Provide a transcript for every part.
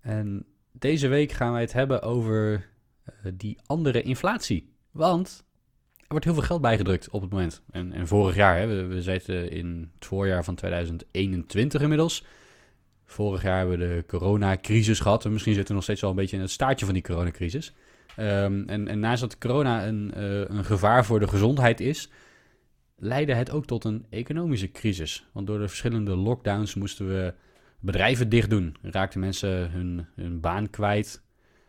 En deze week gaan wij het hebben over eh, die andere inflatie. Want er wordt heel veel geld bijgedrukt op het moment. En, en vorig jaar, hè, we, we zitten in het voorjaar van 2021 inmiddels. Vorig jaar hebben we de coronacrisis gehad. En misschien zitten we nog steeds wel een beetje in het staartje van die coronacrisis. Um, en, en naast dat corona een, uh, een gevaar voor de gezondheid is, leidde het ook tot een economische crisis. Want door de verschillende lockdowns moesten we bedrijven dicht doen. Raakten mensen hun, hun baan kwijt.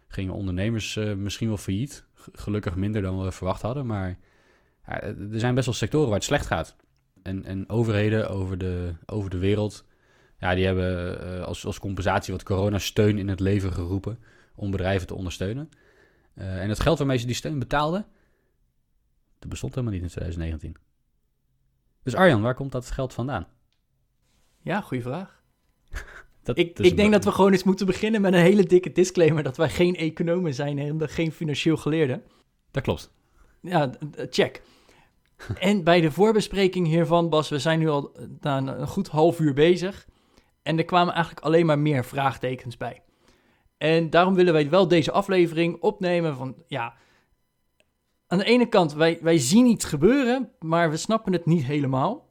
Gingen ondernemers uh, misschien wel failliet. Gelukkig minder dan we verwacht hadden. Maar ja, er zijn best wel sectoren waar het slecht gaat. En, en overheden over de, over de wereld, ja, die hebben uh, als, als compensatie wat coronasteun in het leven geroepen om bedrijven te ondersteunen. En het geld waarmee ze die steun betaalden, dat bestond helemaal niet in 2019. Dus Arjan, waar komt dat geld vandaan? Ja, goede vraag. Dat, ik ik denk dat we gewoon eens moeten beginnen met een hele dikke disclaimer dat wij geen economen zijn en geen financieel geleerden. Dat klopt. Ja, check. en bij de voorbespreking hiervan, Bas, we zijn nu al een goed half uur bezig. En er kwamen eigenlijk alleen maar meer vraagtekens bij. En daarom willen wij wel deze aflevering opnemen van, ja, aan de ene kant, wij, wij zien iets gebeuren, maar we snappen het niet helemaal.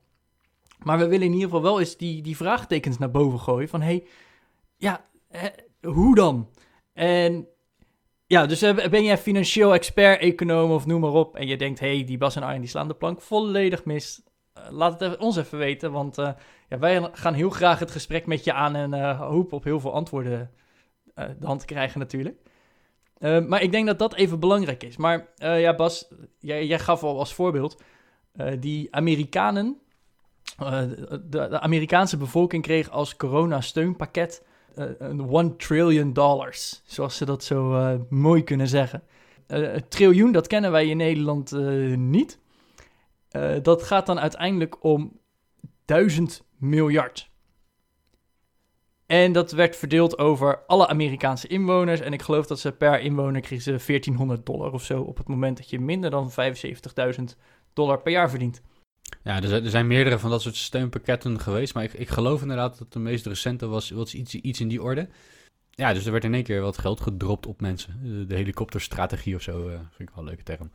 Maar we willen in ieder geval wel eens die, die vraagtekens naar boven gooien van, hey, ja, hoe dan? En ja, dus ben jij financieel expert, econoom of noem maar op, en je denkt, hey, die Bas en Arjen die slaan de plank volledig mis. laat het ons even weten, want uh, ja, wij gaan heel graag het gesprek met je aan en hopen op heel veel antwoorden de hand te krijgen natuurlijk. Maar ik denk dat dat even belangrijk is. Maar ja, Bas, jij, jij, gaf al als voorbeeld, die Amerikanen, de, de, Amerikaanse bevolking kreeg als corona-steunpakket een 1 trillion dollars, zoals ze dat zo mooi kunnen zeggen. het triljoen, dat kennen wij in Nederland niet. dat gaat dan uiteindelijk om 1000 miljard. En dat werd verdeeld over alle Amerikaanse inwoners. En ik geloof dat ze per inwoner kregen ze 1400 dollar of zo. op het moment dat je minder dan 75.000 dollar per jaar verdient. Ja, er zijn meerdere van dat soort steunpakketten geweest. Maar ik, ik geloof inderdaad dat de meest recente was, was iets, iets in die orde. Ja, dus er werd in één keer wat geld gedropt op mensen. De, de helikopterstrategie of zo, uh, vind ik wel een leuke term.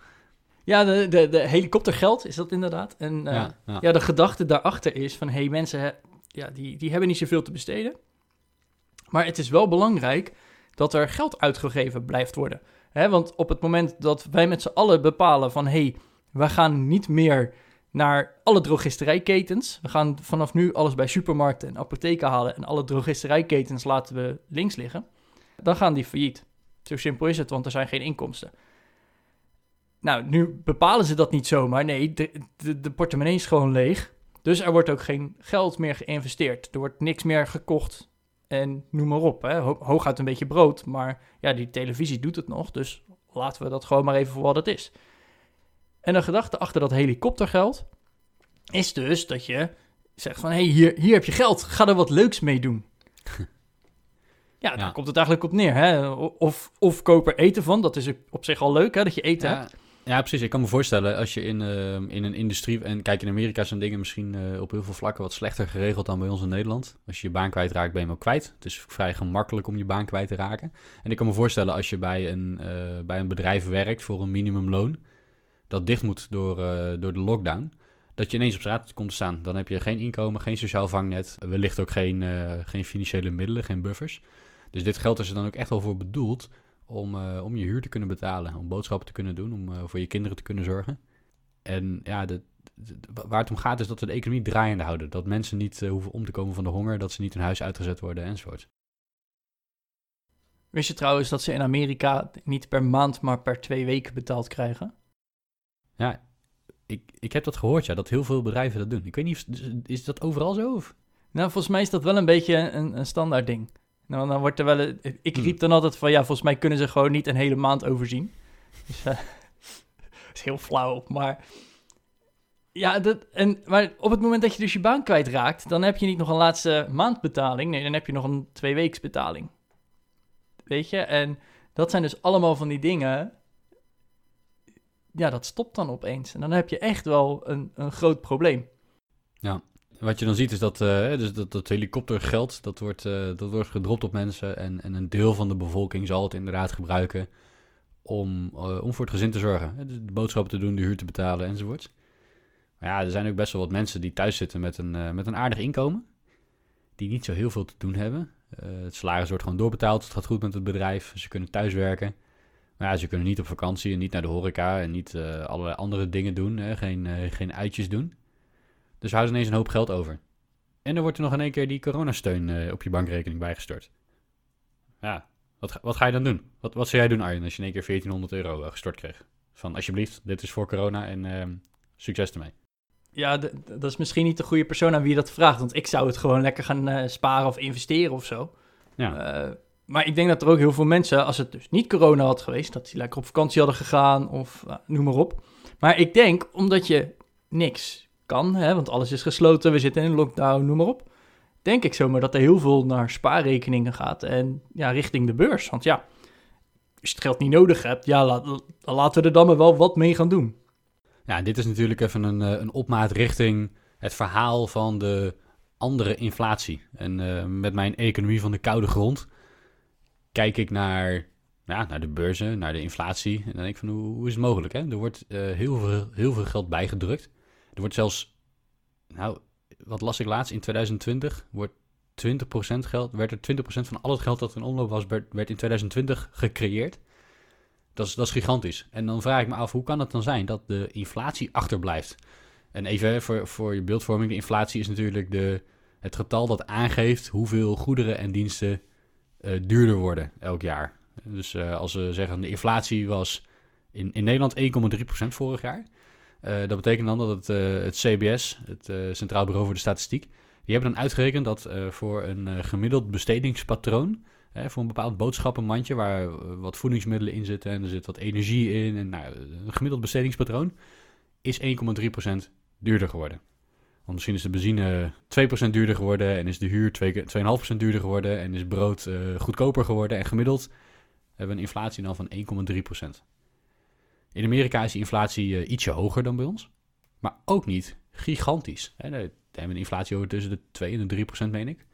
Ja, de, de, de helikoptergeld is dat inderdaad. En uh, ja, ja. ja, de gedachte daarachter is van... hé, hey, mensen ja, die, die hebben niet zoveel te besteden. Maar het is wel belangrijk dat er geld uitgegeven blijft worden. Hè, want op het moment dat wij met z'n allen bepalen van... hé, hey, we gaan niet meer naar alle drogisterijketens. We gaan vanaf nu alles bij supermarkten en apotheken halen... en alle drogisterijketens laten we links liggen. Dan gaan die failliet. Zo simpel is het, want er zijn geen inkomsten. Nou, nu bepalen ze dat niet zomaar. Nee, de, de, de portemonnee is gewoon leeg. Dus er wordt ook geen geld meer geïnvesteerd. Er wordt niks meer gekocht en noem maar op. Hè. hooguit een beetje brood, maar ja, die televisie doet het nog. Dus laten we dat gewoon maar even voor wat het is. En de gedachte achter dat helikoptergeld is dus dat je zegt van... hé, hey, hier, hier heb je geld, ga er wat leuks mee doen. ja, daar komt het eigenlijk op neer. Hè? Of, of koop er eten van, dat is op zich al leuk hè, dat je eten ja. hebt. Ja, precies. Ik kan me voorstellen als je in, uh, in een industrie. En kijk, in Amerika zijn dingen misschien uh, op heel veel vlakken wat slechter geregeld dan bij ons in Nederland. Als je je baan kwijtraakt, ben je hem ook kwijt. Het is vrij gemakkelijk om je baan kwijt te raken. En ik kan me voorstellen als je bij een, uh, bij een bedrijf werkt voor een minimumloon. Dat dicht moet door, door de lockdown. Dat je ineens op straat komt te staan. Dan heb je geen inkomen, geen sociaal vangnet. Wellicht ook geen, geen financiële middelen, geen buffers. Dus dit geld is er dan ook echt wel voor bedoeld om, uh, om je huur te kunnen betalen, om boodschappen te kunnen doen, om voor je kinderen te kunnen zorgen. En ja, de, waar het om gaat is dat we de economie draaiende houden. Dat mensen niet hoeven om te komen van de honger, dat ze niet hun huis uitgezet worden enzovoort. Wist je trouwens dat ze in Amerika niet per maand, maar per twee weken betaald krijgen? Ja, ik, ik heb dat gehoord, ja, dat heel veel bedrijven dat doen. Ik weet niet, is dat overal zo? Of? Nou, volgens mij is dat wel een beetje een, een standaard ding. Nou, dan wordt er wel... een- Ik Hmm. riep dan altijd van, ja, volgens mij kunnen ze gewoon niet een hele maand overzien. Dus, eh, dat is heel flauw, maar... Ja, dat, en, maar op het moment dat je dus je baan kwijtraakt, dan heb je niet nog een laatste maandbetaling. Nee, dan heb je nog een tweeweeksbetaling. Weet je? En dat zijn dus allemaal van die dingen. Ja, dat stopt dan opeens. En dan heb je echt wel een, een groot probleem. Wat je dan ziet is dat, eh, dus dat, dat helikoptergeld, dat wordt, eh, dat wordt gedropt op mensen. En, en een deel van de bevolking zal het inderdaad gebruiken om, eh, om voor het gezin te zorgen. Dus de boodschappen te doen, de huur te betalen enzovoort. Maar ja, er zijn ook best wel wat mensen die thuis zitten met een, met een aardig inkomen. Die niet zo heel veel te doen hebben. Het salaris wordt gewoon doorbetaald, het gaat goed met het bedrijf. Ze kunnen thuis Maar ja, ze kunnen niet op vakantie en niet naar de horeca en niet eh, allerlei andere dingen doen. Hè, geen, eh, geen uitjes doen. Dus houden ineens een hoop geld over. En dan wordt er nog in één keer die coronasteun eh, op je bankrekening bijgestort. Ja, wat, ga- wat ga je dan doen? Wat, wat zou jij doen, Arjen, als je in één keer 1400 euro gestort kreeg? Van, alsjeblieft, dit is voor corona en ehm, succes ermee. Ja, dat is misschien niet de goede persoon aan wie je dat vraagt. Want ik zou het gewoon lekker gaan sparen of investeren of zo. Ja, maar ik denk dat er ook heel veel mensen, als het dus niet corona had geweest, dat die lekker op vakantie hadden gegaan of nou, noem maar op. Maar ik denk, omdat je niks kan, hè, want alles is gesloten, we zitten in lockdown, noem maar op. Denk ik zomaar dat er heel veel naar spaarrekeningen gaat en ja, richting de beurs. Want ja, als je het geld niet nodig hebt, ja, laten we er dan maar wel wat mee gaan doen. ja dit is natuurlijk even een, eh, een opmaat richting het verhaal van de andere inflatie. En eh, met mijn economie van de koude grond kijk ik naar, ja, naar de beurzen, naar de inflatie. En dan denk ik van, hoe, hoe is het mogelijk? Hè? Er wordt eh, heel, veel, heel veel geld bijgedrukt. Er wordt zelfs, nou, wat las ik laatst? In 2020 wordt 20% geld, werd er 20% van al het geld dat in omloop was, werd, werd in 2020 gecreëerd. Dat is, dat is gigantisch. En dan vraag ik me af, hoe kan het dan zijn dat de inflatie achterblijft? En even voor, voor je beeldvorming, de inflatie is natuurlijk de, het getal dat aangeeft hoeveel goederen en diensten duurder worden elk jaar. Dus eh, als we zeggen de inflatie was in, in Nederland 1,3% vorig jaar. Eh, dat betekent dan dat het, eh, het CBS, het eh, Centraal Bureau voor de Statistiek, die hebben dan uitgerekend dat eh, voor een eh, gemiddeld bestedingspatroon, voor een bepaald boodschappenmandje waar eh, wat voedingsmiddelen in zitten en er zit wat energie in, en nou, een gemiddeld bestedingspatroon is 1,3% duurder geworden. Want misschien is de benzine 2% duurder geworden en is de huur 2 keer- 2,5% duurder geworden en is brood eh, goedkoper geworden. En gemiddeld hebben we een inflatie dan van 1,3%. In Amerika is die inflatie eh, ietsje hoger dan bij ons, maar ook niet gigantisch. Hè, daar hebben we een inflatie over tussen de 2 en de 3%, meen ik.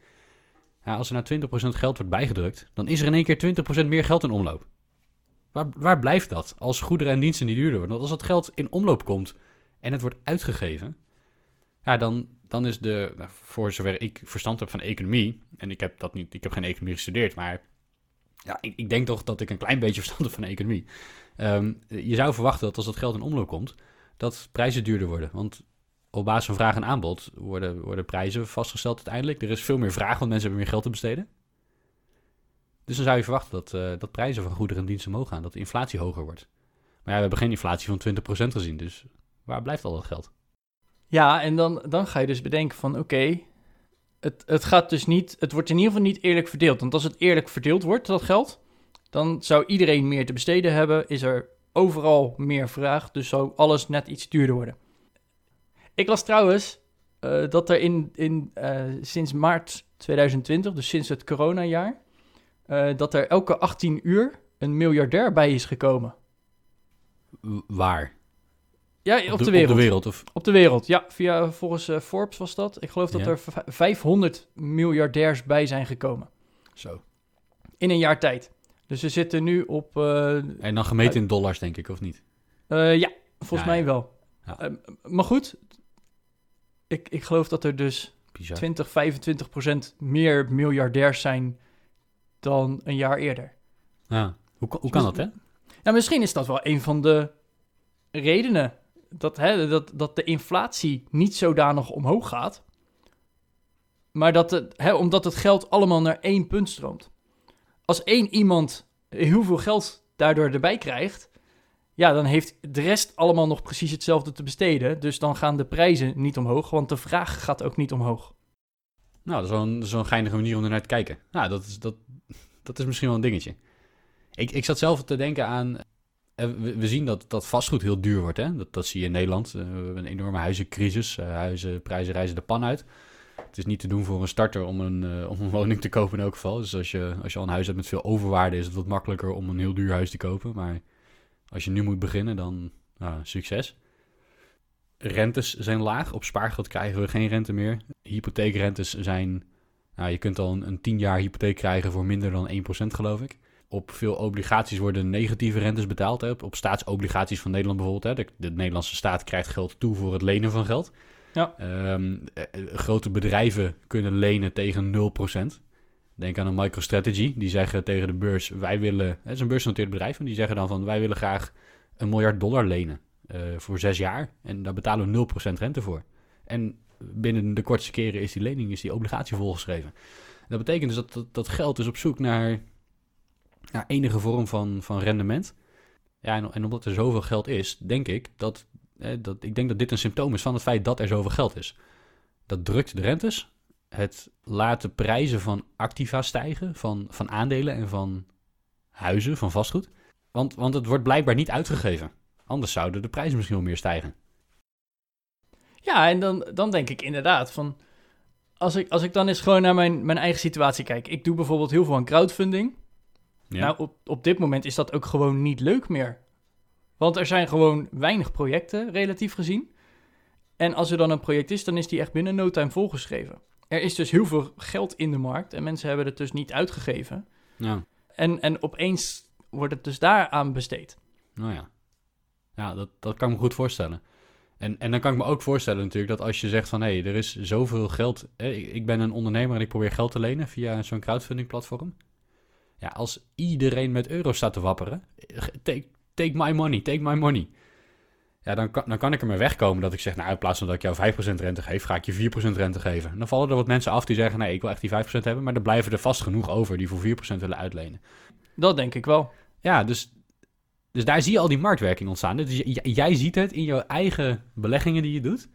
Ja, als er nou 20% geld wordt bijgedrukt, dan is er in één keer 20% meer geld in omloop. Waar, waar blijft dat als goederen en diensten niet duurder worden? Want als dat geld in omloop komt en het wordt uitgegeven, ja, dan, dan is de, nou, voor zover ik verstand heb van economie, en ik heb dat niet, ik heb geen economie gestudeerd, maar ja, ik, ik denk toch dat ik een klein beetje verstand heb van economie. Ehm, je zou verwachten dat als dat geld in omloop komt, dat prijzen duurder worden. Want op basis van vraag en aanbod worden, worden prijzen vastgesteld uiteindelijk. Er is veel meer vraag, want mensen hebben meer geld te besteden. Dus dan zou je verwachten dat, eh, dat prijzen van goederen en diensten omhoog gaan, dat de inflatie hoger wordt. Maar ja, we hebben geen inflatie van 20% gezien, dus waar blijft al dat geld? Ja, en dan, dan ga je dus bedenken van oké, het, het gaat dus niet, het wordt in ieder geval niet eerlijk verdeeld. Want als het eerlijk verdeeld wordt, dat geld, dan zou iedereen meer te besteden hebben, is er overal meer vraag, dus zou alles net iets duurder worden. Ik las trouwens eh, dat er in, in, eh, sinds maart 2020, dus sinds het coronajaar, eh, dat er elke 18 uur een miljardair bij is gekomen. Waar? Ja, op, de, wereld. Op de wereld, of... Op de wereld, ja. Via, volgens eh, Forbes was dat. Ik geloof dat Ja. er v- 500 miljardairs bij zijn gekomen. Zo. In een jaar tijd. Dus we zitten nu op... eh, En dan gemeten in dollars, denk ik, of niet? eh, ja, volgens Ja, mij ja. wel. Ja. Eh, maar goed, ik, ik geloof dat er dus Bizar. 20, 25 procent meer miljardairs zijn dan een jaar eerder. Ja. Hoe, kan- hoe kan dat, hè? Nou, misschien is dat wel een van de redenen dat, hè, dat, dat de inflatie niet zodanig omhoog gaat. Maar dat hè, omdat het geld allemaal naar één punt stroomt. Als één iemand heel veel geld daardoor erbij krijgt, ja, dan heeft de rest allemaal nog precies hetzelfde te besteden. Dus dan gaan de prijzen niet omhoog, want de vraag gaat ook niet omhoog. Nou, dat is wel een, een geinige manier om er naar te kijken. Nou, dat is, dat, dat is misschien wel een dingetje. Ik, ik zat zelf te denken aan... eh, We, zien dat, dat vastgoed heel duur wordt. Hè? Dat, dat zie je in Nederland. Eh, We hebben een enorme huizencrisis. Eh, huizenprijzen reizen de pan uit. Het is niet te doen voor een starter om een, om een woning te kopen in elk geval. Dus als je, als je al een huis hebt met veel overwaarde... is het wat makkelijker om een heel duur huis te kopen. Maar als je nu moet beginnen, dan nou, succes. Rentes zijn laag. Op spaargeld krijgen we geen rente meer. Hypotheekrentes zijn... Nou, je kunt al een, een 10 jaar hypotheek krijgen voor minder dan 1% geloof ik. Op veel obligaties worden negatieve rentes betaald. Hè. Op, staatsobligaties van Nederland bijvoorbeeld. Hè. De, de Nederlandse staat krijgt geld toe voor het lenen van geld. Ja. Ehm, eh, eh, grote bedrijven kunnen lenen tegen 0%. Denk aan een MicroStrategy. Die zeggen tegen de beurs, wij willen... Het is een beursgenoteerd bedrijf. En die zeggen dan van, wij willen graag een miljard dollar lenen. eh, voor zes jaar. En daar betalen we 0% rente voor. En binnen de kortste keren is die lening, is die obligatie volgeschreven. Dat betekent dus dat, dat, dat geld is op zoek naar, naar enige vorm van, van rendement. Ja, en, en omdat er zoveel geld is, denk ik dat, dat, ik denk dat dit een symptoom is van het feit dat er zoveel geld is. Dat drukt de rentes. Het laat de prijzen van activa stijgen, van, van aandelen en van huizen, van vastgoed. Want, want het wordt blijkbaar niet uitgegeven. Anders zouden de prijzen misschien wel meer stijgen. Ja, en dan, dan denk ik inderdaad van... Als ik, als ik dan eens gewoon naar mijn, mijn eigen situatie kijk. Ik doe bijvoorbeeld heel veel aan crowdfunding. Ja. Nou, op, op dit moment is dat ook gewoon niet leuk meer. Want er zijn gewoon weinig projecten, relatief gezien. En als er dan een project is, dan is die echt binnen no time volgeschreven. Er is dus heel veel geld in de markt en mensen hebben het dus niet uitgegeven. ja. En, en opeens wordt het dus daaraan besteed. Nou ja, ja dat, dat kan ik me goed voorstellen. En, en dan kan ik me ook voorstellen natuurlijk dat als je zegt van... hé, hey, er is zoveel geld... Hè, ik, ik ben een ondernemer en ik probeer geld te lenen via zo'n crowdfunding platform. Ja, als iedereen met euro's staat te wapperen... Take, take my money, take my money. Ja, dan kan, dan kan ik er maar wegkomen dat ik zeg... nou, in plaats van dat ik jou 5% rente geef, ga ik je 4% rente geven. En dan vallen er wat mensen af die zeggen... nee, ik wil echt die 5% hebben... maar er blijven er vast genoeg over die voor 4% willen uitlenen. Dat denk ik wel. Ja, dus, dus daar zie je al die marktwerking ontstaan. Dus jij ziet het in jouw eigen beleggingen die je doet,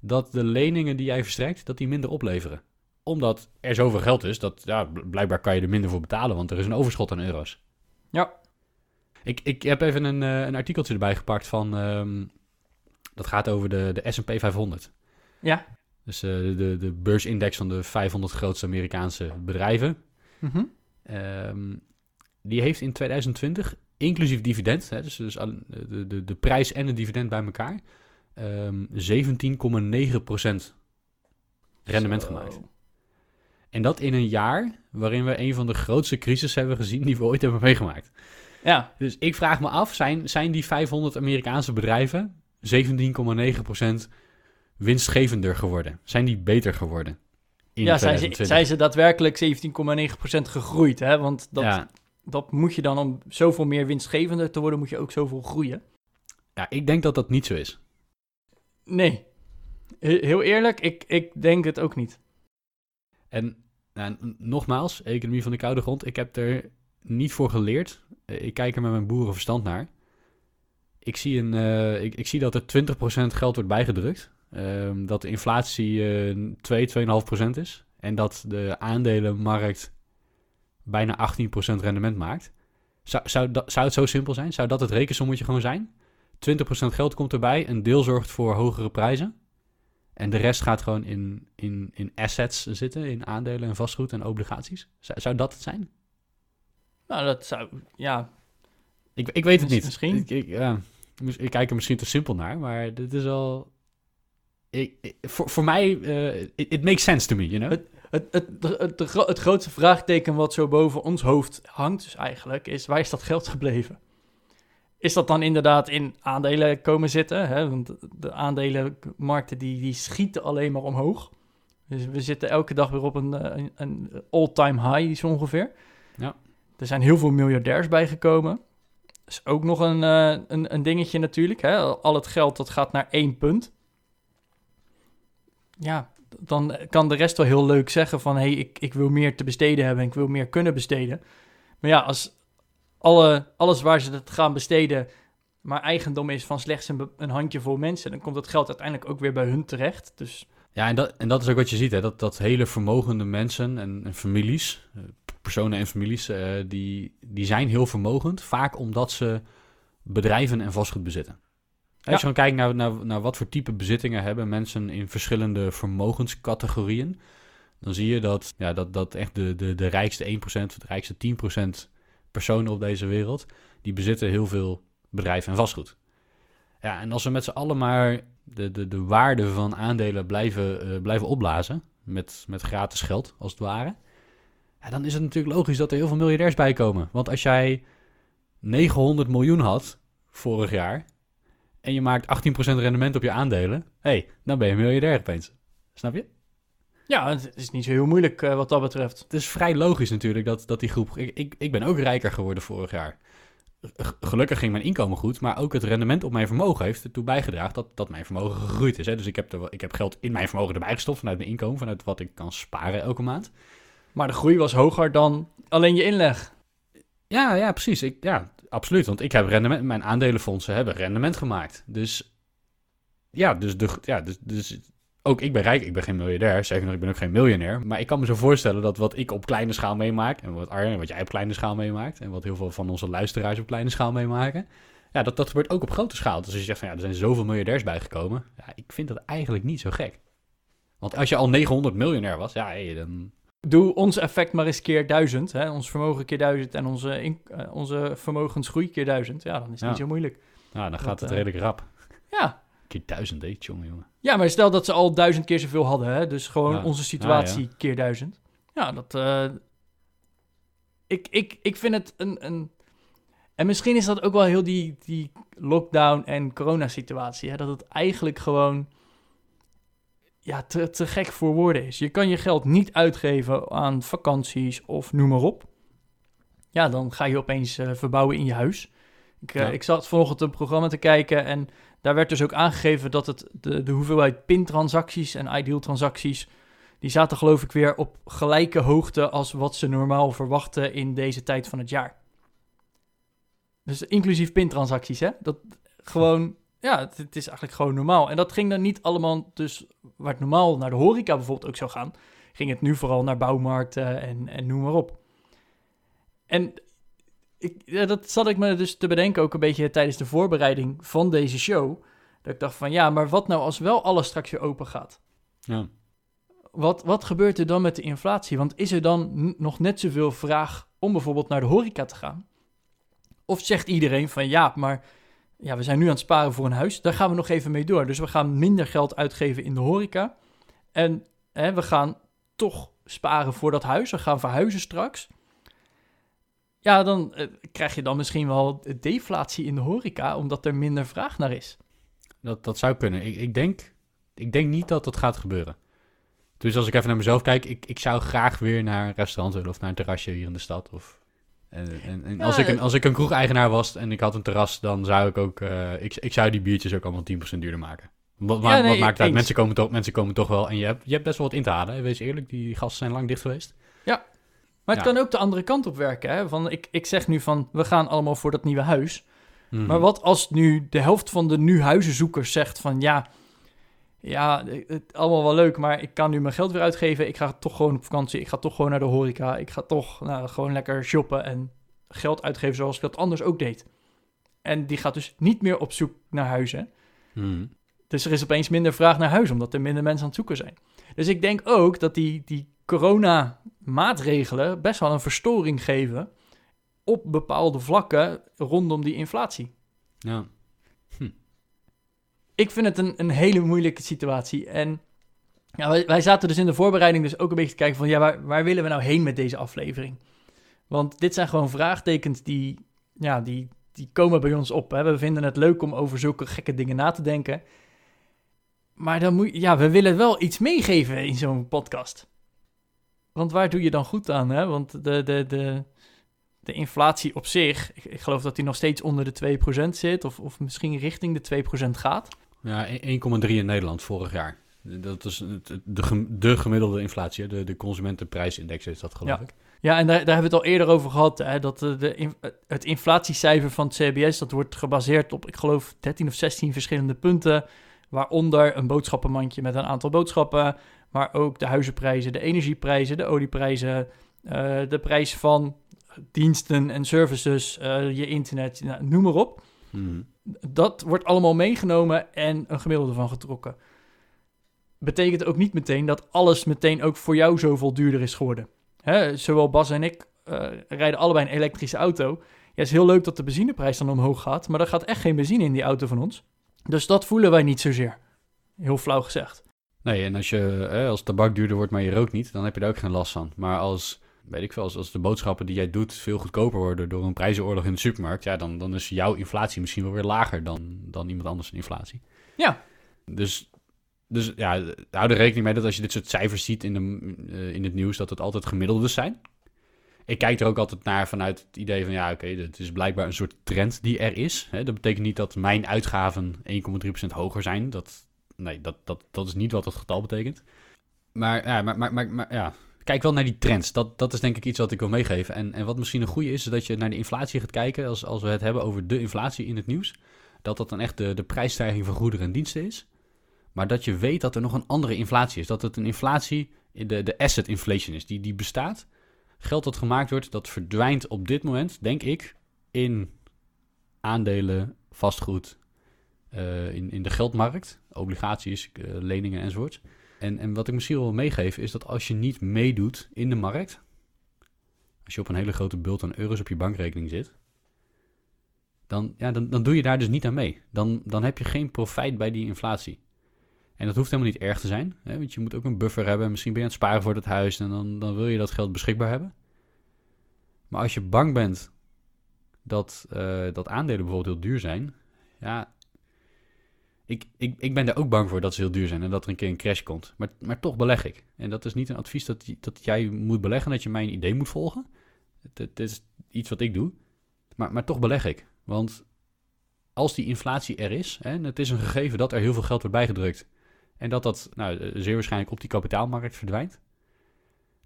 dat de leningen die jij verstrekt, dat die minder opleveren. Omdat er zoveel geld is, dat ja, bl- blijkbaar kan je er minder voor betalen, want er is een overschot aan euro's. Ja. Ik, ik heb even een, eh, een artikeltje erbij gepakt van, ehm, dat gaat over de, de S&P 500. Ja. Dus eh, de, de, de beursindex van de 500 grootste Amerikaanse bedrijven. Mhm. Ehm, die heeft in 2020, inclusief dividend, hè, dus, dus de, de, de prijs en het dividend bij elkaar, ehm 17,9% rendement Zo. gemaakt. En dat in een jaar waarin we een van de grootste crises hebben gezien die we ooit hebben meegemaakt. Ja, Dus ik vraag me af, zijn, zijn die 500 Amerikaanse bedrijven 17,9% winstgevender geworden? Zijn die beter geworden? In ja zijn, ze, 2020? zijn ze daadwerkelijk 17,9% gegroeid, hè? Want dat, ja, dat moet je dan om zoveel meer winstgevender te worden, moet je ook zoveel groeien. ja, ik denk dat dat niet zo is. Nee. He- Heel eerlijk, ik, ik denk het ook niet. En nou, nogmaals, economie van de koude grond. Ik heb er niet voor geleerd. Eh, Ik kijk er met mijn boerenverstand naar. Ik zie, een, eh, ik, ik zie dat er 20% geld wordt bijgedrukt. Ehm, dat de inflatie eh 2, 2,5% is. En dat de aandelenmarkt bijna 18% rendement maakt. Zou, zou, zou het zo simpel zijn? Zou dat het rekensommetje gewoon zijn? 20% geld komt erbij, een deel zorgt voor hogere prijzen. En de rest gaat gewoon in, in, in assets zitten, in aandelen en vastgoed en obligaties. Zou, zou dat het zijn? Nou, dat zou, ja, Ik, ik weet het niet. Misschien. Ik, ik, ja, ik kijk er misschien te simpel naar, maar dit is al... Ik, ik- voor, voor mij, eh, it, it makes sense to me, you know? Het, het, het, het, het grootste vraagteken wat zo boven ons hoofd hangt, dus eigenlijk, is waar is dat geld gebleven? Is dat dan inderdaad in aandelen komen zitten? Hè? Want de aandelenmarkten die, die schieten alleen maar omhoog. Dus we zitten elke dag weer op een, eh, een, een all-time high, zo ongeveer. Ja. Er zijn heel veel miljardairs bijgekomen. Dat is ook nog een, eh, een, een dingetje natuurlijk. Hè? Al het geld dat gaat naar één punt. Ja, dan kan de rest wel heel leuk zeggen van... hé, hey, ik, ik wil meer te besteden hebben en ik wil meer kunnen besteden. Maar ja, als alle, alles waar ze het gaan besteden... maar eigendom is van slechts een, een handjevol mensen... dan komt dat geld uiteindelijk ook weer bij hun terecht. Dus Ja, en dat, en dat is ook wat je ziet, hè? Dat, dat hele vermogende mensen en, en families, eh, personen en families, eh, die, die zijn heel vermogend. Vaak omdat ze bedrijven en vastgoed bezitten. Als je gewoon kijkt naar, naar, naar wat voor type bezittingen hebben mensen in verschillende vermogenscategorieën, dan zie je dat, ja, dat, dat echt de, de, de rijkste 1% of de rijkste 10% personen op deze wereld, die bezitten heel veel bedrijven en vastgoed. Ja, en als we met z'n allen maar de, de, de waarde van aandelen blijven, eh, blijven opblazen, met, met gratis geld als het ware, ja, dan is het natuurlijk logisch dat er heel veel miljardairs bij komen. Want als jij 900 miljoen had vorig jaar en je maakt 18% rendement op je aandelen, hey, dan ben je miljardair opeens. Snap je? Ja, het is niet zo heel moeilijk eh, wat dat betreft. Het is vrij logisch natuurlijk dat, dat die groep... Ik, ik, ik ben ook rijker geworden vorig jaar. G- Gelukkig ging mijn inkomen goed, maar ook het rendement op mijn vermogen heeft ertoe bijgedragen dat, dat mijn vermogen gegroeid is. Hè? Dus ik heb, er, ik heb geld in mijn vermogen erbij gestopt vanuit mijn inkomen, vanuit wat ik kan sparen elke maand. Maar de groei was hoger dan alleen je inleg. Ja, ja, precies. Ik, ja, absoluut. Want ik heb rendement, mijn aandelenfondsen hebben rendement gemaakt. Dus ja, dus, de, ja, dus, dus ook ik ben rijk, ik ben geen miljardair. Zeker nog, ik ben ook geen miljonair. Maar ik kan me zo voorstellen dat wat ik op kleine schaal meemaak, en wat Arjen, wat jij op kleine schaal meemaakt, en wat heel veel van onze luisteraars op kleine schaal meemaken, ja, dat, dat gebeurt ook op grote schaal. Dus als je zegt van ja, er zijn zoveel miljardairs bijgekomen, ja, ik vind dat eigenlijk niet zo gek. Want als je al 900 miljonair was, ja, hey, dan... Doe ons effect maar eens keer duizend. Hè? Ons vermogen keer duizend en onze, in- eh, onze vermogensgroei keer duizend. Ja, dan is het Ja. niet zo moeilijk. Nou, dan gaat Dat, het eh, redelijk rap. Ja. Keer duizend, hé, jongen, jongen. ja, maar stel dat ze al duizend keer zoveel hadden. Hè? Dus gewoon Ja. onze situatie Ah, keer duizend. Ja, dat... eh, ik, ik, ik vind het een, een... En misschien is dat ook wel heel die, die lockdown en coronasituatie. Hè? Dat het eigenlijk gewoon ja, te, te gek voor woorden is. Je kan je geld niet uitgeven aan vakanties of noem maar op. Ja, dan ga je opeens eh, verbouwen in je huis. Ik, eh, Ja. ik zat vanochtend een programma te kijken en daar werd dus ook aangegeven dat het de, de hoeveelheid PIN-transacties en ideal-transacties, die zaten geloof ik weer op gelijke hoogte als wat ze normaal verwachten in deze tijd van het jaar. Dus inclusief PIN-transacties, hè? Dat gewoon, ja, het, het is eigenlijk gewoon normaal. En dat ging dan niet allemaal, dus waar het normaal naar de horeca bijvoorbeeld ook zou gaan, ging het nu vooral naar bouwmarkten en, en noem maar op. En ik, ja, dat zat ik me dus te bedenken ook een beetje tijdens de voorbereiding van deze show. Dat ik dacht van, ja, maar wat nou als wel alles straks weer open gaat? Ja. Wat, wat gebeurt er dan met de inflatie? Want is er dan nog net zoveel vraag om bijvoorbeeld naar de horeca te gaan? Of zegt iedereen van ja, maar ja, we zijn nu aan het sparen voor een huis. Daar gaan we nog even mee door. Dus we gaan minder geld uitgeven in de horeca. En hè, we gaan toch sparen voor dat huis. We gaan verhuizen straks. Ja, dan eh, krijg je dan misschien wel deflatie in de horeca, omdat er minder vraag naar is. Dat, dat zou kunnen. Ik, ik, denk, ik denk niet dat dat gaat gebeuren. Dus als ik even naar mezelf kijk, ik, ik zou graag weer naar een restaurant willen of naar een terrasje hier in de stad. Of, en en, en als, Ja, ik een, als ik een kroegeigenaar was en ik had een terras, dan zou ik ook, eh, ik, ik zou die biertjes ook allemaal 10% duurder maken. Wat, Ja, maakt- nee, wat maakt het uit? Mensen komen, toch, mensen komen toch wel en je hebt, je hebt best wel wat in te halen. Wees eerlijk, die gasten zijn lang dicht geweest. Maar het Ja. kan ook de andere kant op werken. Hè? Van, ik, ik zeg nu van, we gaan allemaal voor dat nieuwe huis. Mhm. Maar wat als nu de helft van de nu huizenzoekers zegt van ja, ja, het allemaal wel leuk, maar ik kan nu mijn geld weer uitgeven. Ik ga toch gewoon op vakantie. Ik ga toch gewoon naar de horeca. Ik ga toch nou, gewoon lekker shoppen en geld uitgeven zoals ik dat anders ook deed. En die gaat dus niet meer op zoek naar huizen. Mhm. Dus er is opeens minder vraag naar huis, omdat er minder mensen aan het zoeken zijn. Dus ik denk ook dat die, die corona-maatregelen best wel een verstoring geven op bepaalde vlakken rondom die inflatie. Ja. Ik vind het een, een hele moeilijke situatie. En ja, wij, wij zaten dus in de voorbereiding dus ook een beetje te kijken van... ja, waar, waar willen we nou heen met deze aflevering? Want dit zijn gewoon vraagtekens die, ja, die, die komen bij ons op. Hè? We vinden het leuk om over zulke gekke dingen na te denken. Maar dan moet, ja, we willen wel iets meegeven in zo'n podcast. Want waar doe je dan goed aan? Hè? Want de, de, de, de inflatie op zich, ik, ik geloof dat die nog steeds onder de 2% zit... of, of misschien richting de 2% gaat. Ja, 1,3 in Nederland vorig jaar. Dat is de, gem- de gemiddelde inflatie, de, de consumentenprijsindex is dat geloof Ja. ik. Ja, en daar, daar hebben we het al eerder over gehad. Hè, dat de, de, het inflatiecijfer van het CBS, dat wordt gebaseerd op, ik geloof, 13 of 16 verschillende punten. Waaronder een boodschappenmandje met een aantal boodschappen, maar ook de huizenprijzen, de energieprijzen, de olieprijzen, eh, de prijs van diensten en services, eh, je internet, nou, noem maar op. Mhm. Dat wordt allemaal meegenomen en een gemiddelde van getrokken. Betekent ook niet meteen dat alles meteen ook voor jou zoveel duurder is geworden. Hè, zowel Bas en ik eh, rijden allebei een elektrische auto. Ja, het is heel leuk dat de benzineprijs dan omhoog gaat, maar er gaat echt geen benzine in die auto van ons. Dus dat voelen wij niet zozeer. Heel flauw gezegd. Nee, en als, je, eh, als tabak duurder wordt, maar je rookt niet, dan heb je daar ook geen last van. Maar als, weet ik veel, als, als de boodschappen die jij doet veel goedkoper worden door een prijzenoorlog in de supermarkt, ja, dan, dan is jouw inflatie misschien wel weer lager dan, dan iemand anders een inflatie. Ja. Dus, dus ja, hou er rekening mee dat als je dit soort cijfers ziet in, de, eh, in het nieuws, dat het altijd gemiddeldes zijn. Ik kijk er ook altijd naar vanuit het idee van, ja, oké, het is blijkbaar een soort trend die er is. Hè? Dat betekent niet dat mijn uitgaven 1,3% hoger zijn. Dat, nee, dat, dat, dat is niet wat het getal betekent. Maar ja, maar, maar, maar, maar, ja, kijk wel naar die trends. Dat, dat is denk ik iets wat ik wil meegeven. En, en wat misschien een goede is, is dat je naar de inflatie gaat kijken. Als, als we het hebben over de inflatie in het nieuws. Dat dat dan echt de, de prijsstijging van goederen en diensten is. Maar dat je weet dat er nog een andere inflatie is. Dat het een inflatie, de, de asset inflation is, die, die bestaat. Geld dat gemaakt wordt, dat verdwijnt op dit moment, denk ik, in aandelen, vastgoed, uh, in, in de geldmarkt, obligaties, uh, leningen enzovoort. En, en wat ik misschien wel meegeef, is dat als je niet meedoet in de markt, als je op een hele grote bult aan euro's op je bankrekening zit, dan, ja, dan, dan doe je daar dus niet aan mee. Dan, dan heb je geen profijt bij die inflatie. En dat hoeft helemaal niet erg te zijn, hè, want je moet ook een buffer hebben. Misschien ben je aan het sparen voor dat huis en dan, dan wil je dat geld beschikbaar hebben. Maar als je bang bent dat, uh, dat aandelen bijvoorbeeld heel duur zijn, ja, ik, ik, ik ben daar ook bang voor dat ze heel duur zijn en dat er een keer een crash komt. Maar, maar toch beleg ik. En dat is niet een advies dat, dat jij moet beleggen, dat je mijn idee moet volgen. Het, het is iets wat ik doe. Maar, maar toch beleg ik. Want als die inflatie er is, en het is een gegeven dat er heel veel geld wordt bijgedrukt, en dat dat nou, zeer waarschijnlijk op die kapitaalmarkt verdwijnt,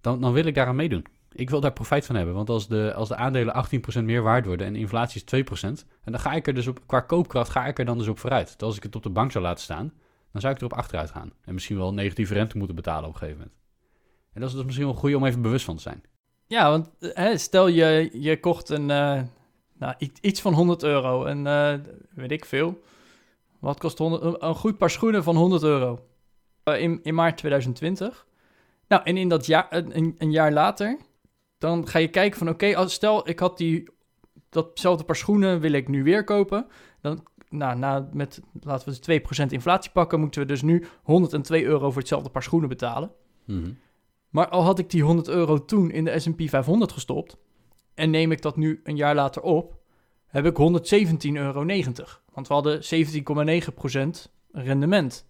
dan, dan wil ik daaraan meedoen. Ik wil daar profijt van hebben. Want als de, als de aandelen 18% meer waard worden en inflatie is 2%, en dan ga ik er dus op, qua koopkracht ga ik er dan dus op vooruit. Dat als ik het op de bank zou laten staan, dan zou ik erop achteruit gaan. En misschien wel negatieve rente moeten betalen op een gegeven moment. En dat is dus misschien wel goed om even bewust van te zijn. Ja, want hè, stel je, je kocht een, uh, nou, iets van 100 euro. En uh, weet ik veel. Wat kost 100, een goed paar schoenen van 100 euro? In, in maart 2020. Nou, en in dat jaar, een, een jaar later dan ga je kijken van oké, okay, stel ik had die, datzelfde paar schoenen wil ik nu weer kopen. Dan, nou, na, met, laten we de 2% inflatie pakken, moeten we dus nu 102 euro voor hetzelfde paar schoenen betalen. Mm Maar al had ik die 100 euro toen in de S&P 500 gestopt en neem ik dat nu een jaar later op, heb ik 117,90 euro. Want we hadden 17,9% rendement.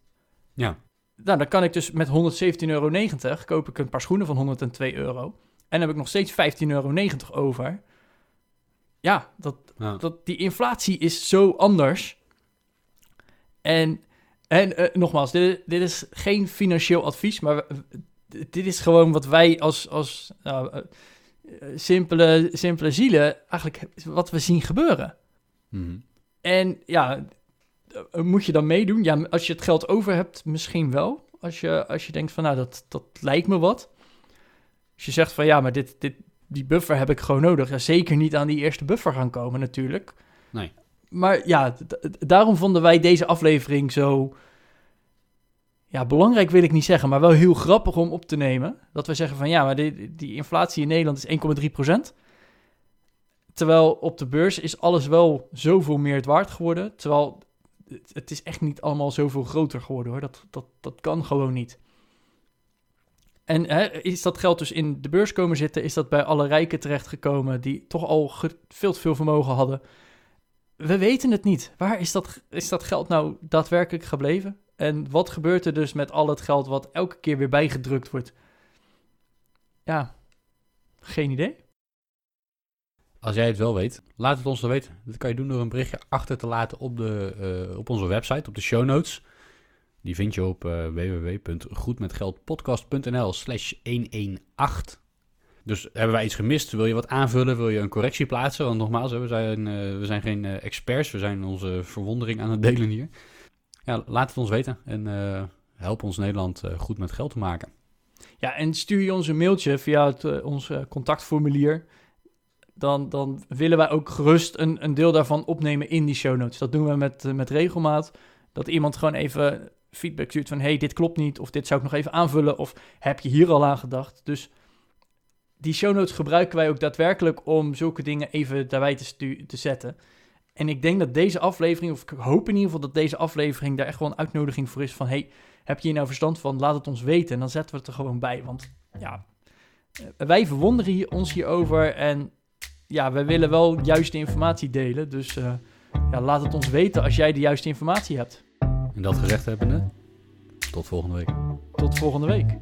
Ja. Nou, dan kan ik dus met 117,90 euro koop ik een paar schoenen van 102 euro. En heb ik nog steeds 15,90 euro over. Ja, dat, dat, die inflatie is zo anders. En, en uh, nogmaals, dit, dit, is geen financieel advies, maar dit is gewoon wat wij als, als nou, uh, simpele, simpele zielen eigenlijk wat we zien gebeuren. Mm En ja, moet je dan meedoen? Ja, als je het geld over hebt, misschien wel. Als je, als je denkt van, nou, dat, dat lijkt me wat. Als je zegt van ja, maar dit, dit, die buffer heb ik gewoon nodig. Ja, zeker niet aan die eerste buffer gaan komen natuurlijk. Nee. Maar ja, daarom vonden wij deze aflevering zo... Ja, belangrijk wil ik niet zeggen, maar wel heel grappig om op te nemen. Dat we zeggen van ja, maar die, die inflatie in Nederland is 1,3%. Terwijl op de beurs is alles wel zoveel meer het waard geworden. Terwijl het is echt niet allemaal zoveel groter geworden hoor. Dat, dat, dat kan gewoon niet. En hè, is dat geld dus in de beurs komen zitten? Is dat bij alle rijken terechtgekomen die toch al veel te veel vermogen hadden? We weten het niet. Waar is dat, is dat geld nou daadwerkelijk gebleven? En wat gebeurt er dus met al het geld wat elke keer weer bijgedrukt wordt? Ja, geen idee. Als jij het wel weet, laat het ons dan weten. Dat kan je doen door een berichtje achter te laten op, de, uh, op onze website, op de show notes. Die vind je op uh, www.goedmetgeldpodcast.nl slash 118. Dus hebben wij iets gemist? Wil je wat aanvullen? Wil je een correctie plaatsen? Want nogmaals, we zijn, uh, we zijn geen uh, experts. We zijn onze verwondering aan het delen hier. ja, laat het ons weten en eh, help ons Nederland eh, goed met geld te maken. Ja, en stuur je ons een mailtje via het, eh, ons eh, contactformulier. Dan, dan willen wij ook gerust een, een deel daarvan opnemen in die show notes. Dat doen we met, eh, met regelmaat. Dat iemand gewoon even feedback stuurt van... hey, dit klopt niet, of dit zou ik nog even aanvullen... of heb je hier al aan gedacht? Dus die show notes gebruiken wij ook daadwerkelijk... om zulke dingen even daarbij te, te zetten. En ik denk dat deze aflevering... of ik hoop in ieder geval dat deze aflevering... daar echt wel een uitnodiging voor is van... hey, heb je hier nou verstand van? Laat het ons weten. En dan zetten we het er gewoon bij. Want ja, eh, wij verwonderen hier, ons hierover. En ja, wij willen wel juiste informatie delen. Dus eh, ja, laat het ons weten als jij de juiste informatie hebt. En dat gezegd hebbende, tot volgende week. Tot volgende week.